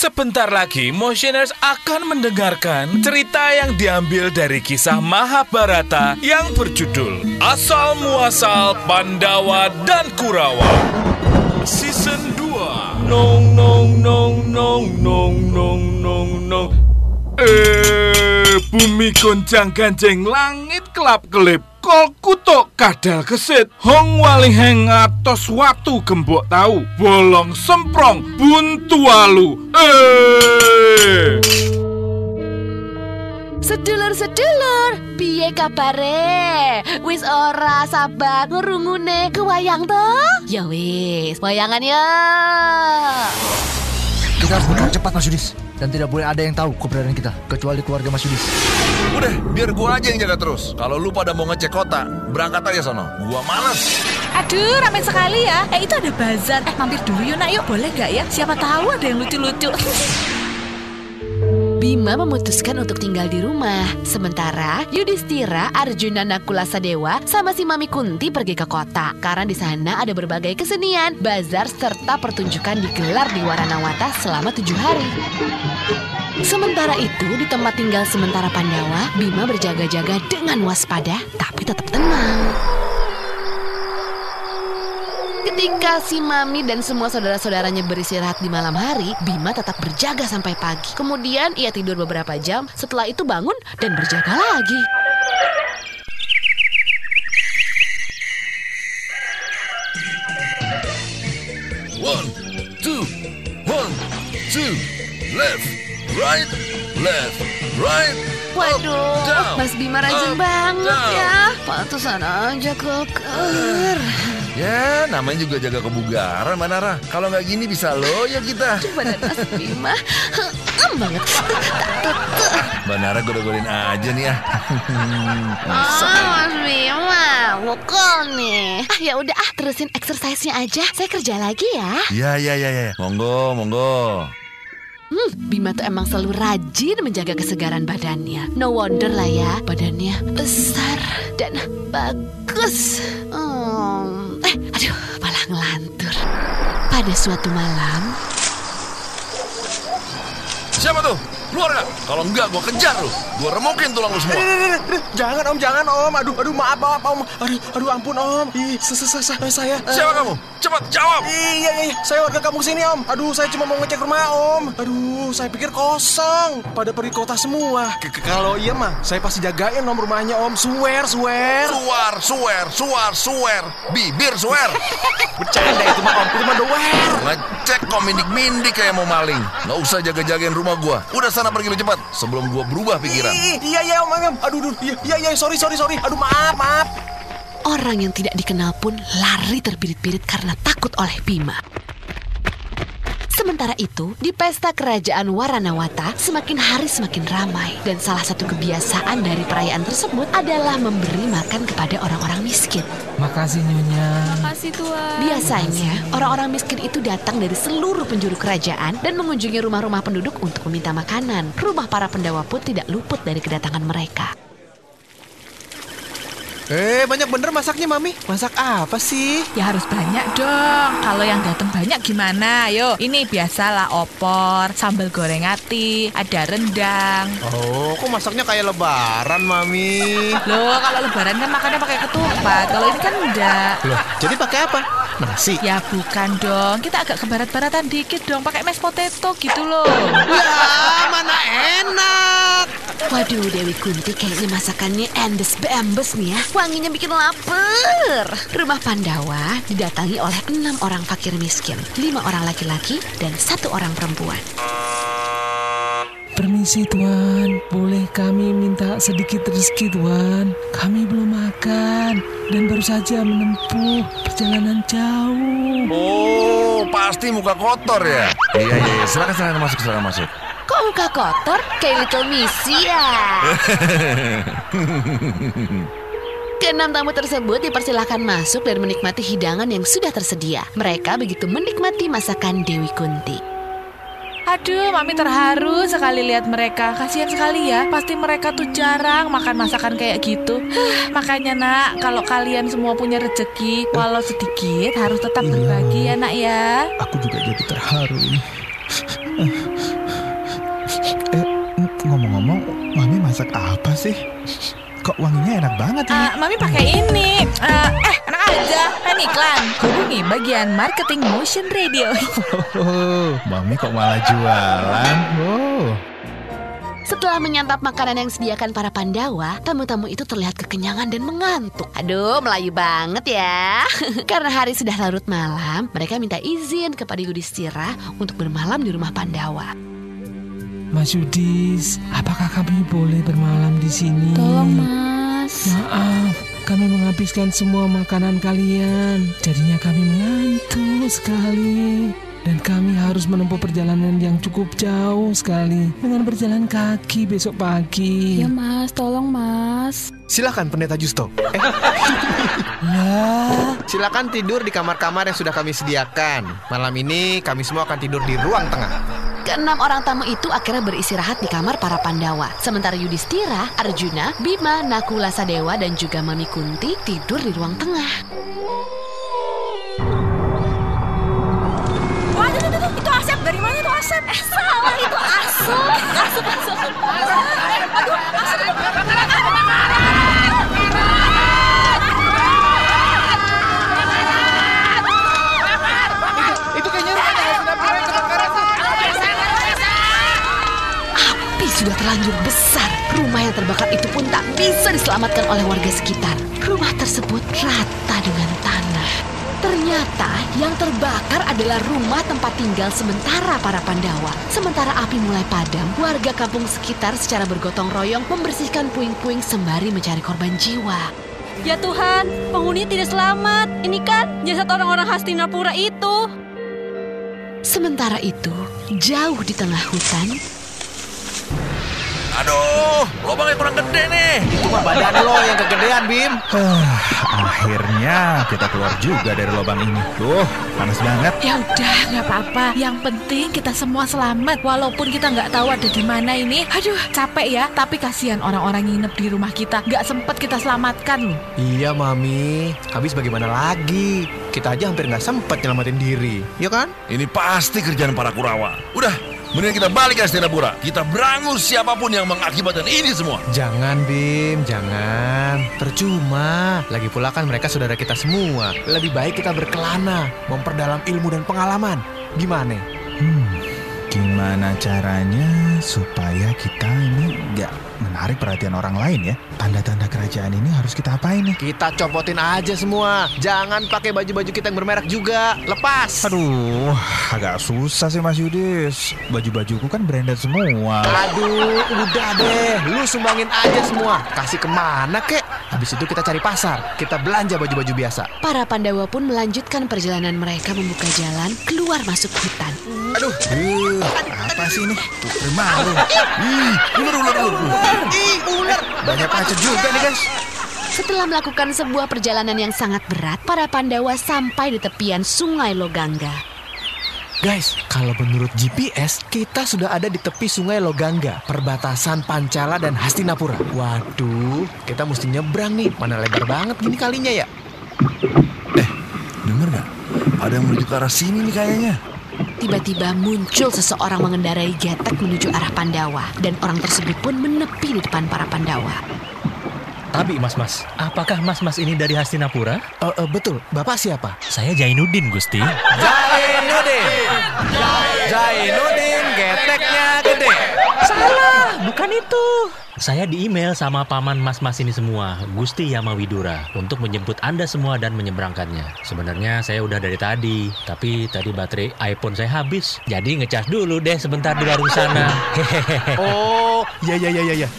Sebentar lagi Motioners akan mendengarkan cerita yang diambil dari kisah Mahabharata yang berjudul Asal Muasal Pandawa dan Kurawa. Season 2. Nong nong nong nong nong nong nong nong. Eh, bumi goncang ganjeng langit kelap kelip. Kol kutuk kadal kesit Hong wali heng atos watu gembok tahu Bolong semprong buntu alu Eh Sedulur-sedulur, piye kabare? Wis ora sabar ngerungune kewayang toh? Ya wis, wayangan ya. Kita harus bergerak cepat Mas Yudis Dan tidak boleh ada yang tahu keberadaan kita Kecuali keluarga Mas Yudis Udah, biar gua aja yang jaga terus. Kalau lu pada mau ngecek kota, berangkat aja sono. Gua males. Aduh, ramai sekali ya. Eh, itu ada bazar. Eh, mampir dulu yuk, nak yuk. Boleh gak ya? Siapa tahu ada yang lucu-lucu. Bima memutuskan untuk tinggal di rumah. Sementara Yudhistira, Arjuna, Nakula Sadewa, sama si Mami Kunti pergi ke kota. Karena di sana ada berbagai kesenian, bazar, serta pertunjukan digelar di Waranawata selama tujuh hari. Sementara itu, di tempat tinggal sementara Pandawa, Bima berjaga-jaga dengan waspada, tapi tetap tenang. Ketika si Mami dan semua saudara-saudaranya beristirahat di malam hari, Bima tetap berjaga sampai pagi. Kemudian ia tidur beberapa jam, setelah itu bangun dan berjaga lagi. One, two, one, two, left, right, left, right. Waduh, up, down, Mas Bima rajin up, banget down. ya. Pantesan aja keker. Ya, namanya juga jaga kebugaran, Mbak Nara. Kalau nggak gini bisa lo ya kita. Badan Mas Bima, em banget. Mbak Nara goda-godain aja nih ya. Ah, Mas Bima, mukul nih. Ah, ya udah ah, terusin exercise-nya aja. Saya kerja lagi ya. Ya, ya, ya, ya. Monggo, monggo. Hmm, Bima tuh emang selalu rajin menjaga kesegaran badannya. No wonder lah ya, badannya besar dan bagus. Hmm, eh, aduh, malah ngelantur. Pada suatu malam, Siapa tuh? Keluar nggak? Kalau enggak, gua kejar lu. Gua remokin tulang lu semua. Jangan om, jangan om. Aduh, aduh maaf, maaf om. Aduh, aduh ampun om. Ih, saya. eh, Siapa kamu? Cepat jawab. Iya, iya, iya. Saya warga kampung sini om. Aduh, saya cuma mau ngecek rumah om. Aduh, saya pikir kosong. Pada pergi kota semua. Kalau iya mah, saya pasti jagain om rumahnya om. Swear, swear. Suar, suwer, suar, suwer. Bibir suwer. Bercanda itu mah om. Itu mah doer. Ngecek kok mindik-mindik kayak mau maling. Nggak usah jaga-jagain rumah gua. Udah sana pergi lu cepat. Sebelum gua berubah pikiran. Iya, iya om. om. Aduh, aduh. Iya, iya, iya. Sorry, sorry, sorry. Aduh, maaf, maaf. orang yang tidak dikenal pun lari terbirit-birit karena takut oleh Bima. Sementara itu, di pesta kerajaan Waranawata semakin hari semakin ramai dan salah satu kebiasaan dari perayaan tersebut adalah memberi makan kepada orang-orang miskin. Makasih Nyonya. Makasih Tuan. Biasanya, orang-orang miskin itu datang dari seluruh penjuru kerajaan dan mengunjungi rumah-rumah penduduk untuk meminta makanan. Rumah para pendawa pun tidak luput dari kedatangan mereka. Eh, banyak bener masaknya, Mami. Masak apa sih? Ya harus banyak dong. Kalau yang datang banyak gimana? Yo, ini biasalah opor, sambal goreng ati, ada rendang. Oh, kok masaknya kayak lebaran, Mami? Loh, kalau lebaran kan makannya pakai ketupat. Kalau ini kan enggak. Loh, jadi pakai apa? Nasi. Ya bukan dong. Kita agak ke barat-baratan dikit dong. Pakai mashed potato gitu loh. Ya, mana enak. Waduh, Dewi Kunti kayaknya masakannya endes beembes nih ya. Wanginya bikin lapar. Rumah Pandawa didatangi oleh enam orang fakir miskin. Lima orang laki-laki dan satu orang perempuan. Permisi Tuan, boleh kami minta sedikit rezeki Tuan? Kami belum makan dan baru saja menempuh perjalanan jauh. Oh, pasti muka kotor ya. Iya, iya, iya. Silakan, silakan masuk, silakan masuk. Kok muka kotor? Kayak Little Missy ya? Keenam tamu tersebut dipersilahkan masuk dan menikmati hidangan yang sudah tersedia. Mereka begitu menikmati masakan Dewi Kunti. Aduh, Mami terharu sekali lihat mereka. Kasihan sekali ya. Pasti mereka tuh jarang makan masakan kayak gitu. Makanya nak, kalau kalian semua punya rezeki, walau sedikit harus tetap Iya. berbagi ya nak ya. Aku juga jadi terharu ini. Ngomong-ngomong, Mami masak apa sih? Kok wanginya enak banget ini? Ah, Mami pakai ini. Ah, eh, enak aja. Kan iklan. Hubungi bagian marketing motion radio. Oh, Mami kok malah jualan? Oh. Setelah menyantap makanan yang disediakan para Pandawa, tamu-tamu itu terlihat kekenyangan dan mengantuk. Aduh, melayu banget ya. Karena hari sudah larut malam, mereka minta izin kepada Yudhistira untuk bermalam di rumah Pandawa. Mas Yudis, apakah kami boleh bermalam di sini? Tolong mas. Maaf, kami menghabiskan semua makanan kalian. Jadinya kami mengantuk sekali. Dan kami harus menempuh perjalanan yang cukup jauh sekali dengan berjalan kaki besok pagi. Ya mas, tolong mas. Silakan pendeta Justo. Eh, Lah, silakan tidur di kamar-kamar yang sudah kami sediakan. Malam ini kami semua akan tidur di ruang tengah. Keenam orang tamu itu akhirnya beristirahat di kamar para Pandawa. Sementara Yudhistira, Arjuna, Bima, Nakula Sadewa, dan juga Mami Kunti tidur di ruang tengah. Wah, itu, itu, itu, itu Asep. Dari mana itu Asep? Eh, salah itu Asep. Asep, Asep. Aduh, Asep. Itu kayaknya rumahnya Api sudah terlanjur besar. Rumah yang terbakar itu pun tak bisa diselamatkan oleh warga sekitar. Rumah tersebut rata dengan tanah. Ternyata yang terbakar adalah rumah tempat tinggal sementara para Pandawa. Sementara api mulai padam, warga kampung sekitar secara bergotong royong membersihkan puing-puing sembari mencari korban jiwa. Ya Tuhan, penghuni tidak selamat. Ini kan jasad orang-orang Hastinapura itu. Sementara itu, jauh di tengah hutan, Aduh, lubangnya kurang gede nih. Cuma badan lo yang kegedean, Bim. Ah, akhirnya kita keluar juga dari lubang ini. Tuh, panas banget. Ya udah, nggak apa-apa. Yang penting kita semua selamat. Walaupun kita nggak tahu ada di mana ini. Aduh, capek ya. Tapi kasihan orang-orang yang nginep di rumah kita. Nggak sempet kita selamatkan loh. Iya, Mami. Habis bagaimana lagi? Kita aja hampir nggak sempat nyelamatin diri. Ya kan? Ini pasti kerjaan para Kurawa. Udah, mending kita balik ke Hastinapura. Kita berangus siapa pun yang mengakibatkan ini semua. Jangan, Bim. Jangan. Percuma. Lagi pula kan mereka saudara kita semua. Lebih baik kita berkelana. Memperdalam ilmu dan pengalaman. Gimana? Hmm, gimana caranya supaya kita ini nggak menarik perhatian orang lain ya? Tanda-tanda kerajaan ini harus kita apain nih? Kita copotin aja semua. Jangan pakai baju-baju kita yang bermerek juga. Lepas. Aduh, agak susah sih Mas Yudis. Baju-bajuku kan branded semua. Aduh, udah deh. Lu sumbangin aja semua. Kasih ke mana kek? Habis itu kita cari pasar. Kita belanja baju-baju biasa. para Pandawa pun melanjutkan perjalanan mereka membuka jalan keluar masuk hutan. Aduh, uh, apa sih ini? Malu. Ih, ular, ular, ular. Banyak pacet juga nih guys. Setelah melakukan sebuah perjalanan yang sangat berat, para Pandawa sampai di tepian Sungai Logangga. Guys, kalau menurut GPS, kita sudah ada di tepi sungai Logangga, perbatasan Pancala dan Hastinapura. Waduh, kita mesti nyebrang nih. Mana lebar banget gini kalinya ya? Dengar nggak? Ada yang menuju ke arah sini nih kayaknya. Tiba-tiba muncul seseorang mengendarai getek menuju arah Pandawa dan orang tersebut pun menepi di depan para Pandawa. Tapi mas-mas, apakah mas-mas ini dari Hastinapura? Eh, eh, betul, Bapak siapa? Saya Jainuddin, Gusti. Jainuddin! Jainuddin, geteknya gede. Salah, bukan itu. Saya di email sama paman mas-mas ini semua, Gusti Yamawidura, untuk menjemput Anda semua dan menyeberangkannya. Sebenarnya saya udah dari tadi, tapi tadi baterai iPhone saya habis. Jadi ngecas dulu deh sebentar di warung sana. Hehehe. Oh, ya ya ya ya ya.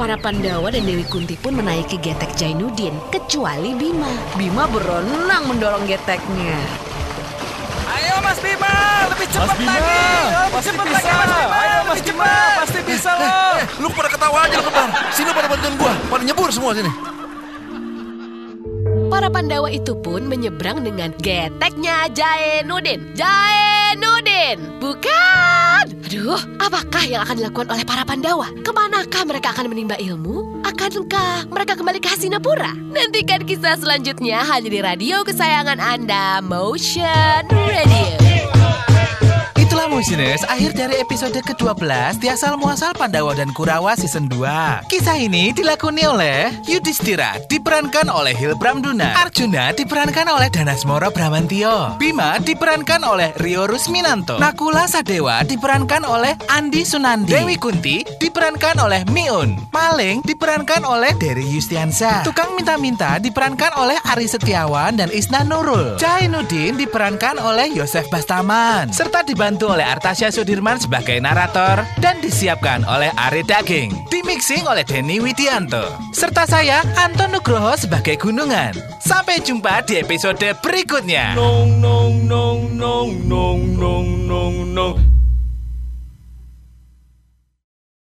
Para Pandawa dan Dewi Kunti pun menaiki getek Jainuddin, kecuali Bima. Bima berenang mendorong geteknya. Ayo Mas Bima, lebih cepat Bima, lagi. pasti bisa. Ayo Mas Bima, pasti bisa loh. Eh, lu pada ketawa aja lu kembar. Sini pada bantuin gua. Pada nyebur semua sini. Para Pandawa itu pun menyeberang dengan geteknya Jainuddin. Jainuddin! Bukan! Aduh, apakah yang akan dilakukan oleh para Pandawa? Ke manakah mereka akan menimba ilmu? Akankah mereka kembali ke Hastinapura? Nantikan kisah selanjutnya hanya di radio kesayangan Anda, Motion Radio. Motioners, akhir dari episode ke-12 di asal muasal Pandawa dan Kurawa season 2. Kisah ini dilakoni oleh Yudhistira, diperankan oleh Hilbram Duna. Arjuna diperankan oleh Danasmoro Bramantio. Bima diperankan oleh Rio Rusminanto. Nakula Sadewa diperankan oleh Andi Sunandi. Dewi Kunti diperankan oleh Miun. Maling diperankan oleh Dery Yustiansa. Tukang minta-minta diperankan oleh Ari Setiawan dan Isna Nurul. Jainuddin diperankan oleh Yosef Bastaman. Serta dibantu oleh Artasya Sudirman sebagai narator dan disiapkan oleh Ari Daging. Dimixing oleh Denny Widianto. Serta saya, Anton Nugroho sebagai Gunungan. Sampai jumpa di episode berikutnya. Nong nong nong nong nong nong nong nong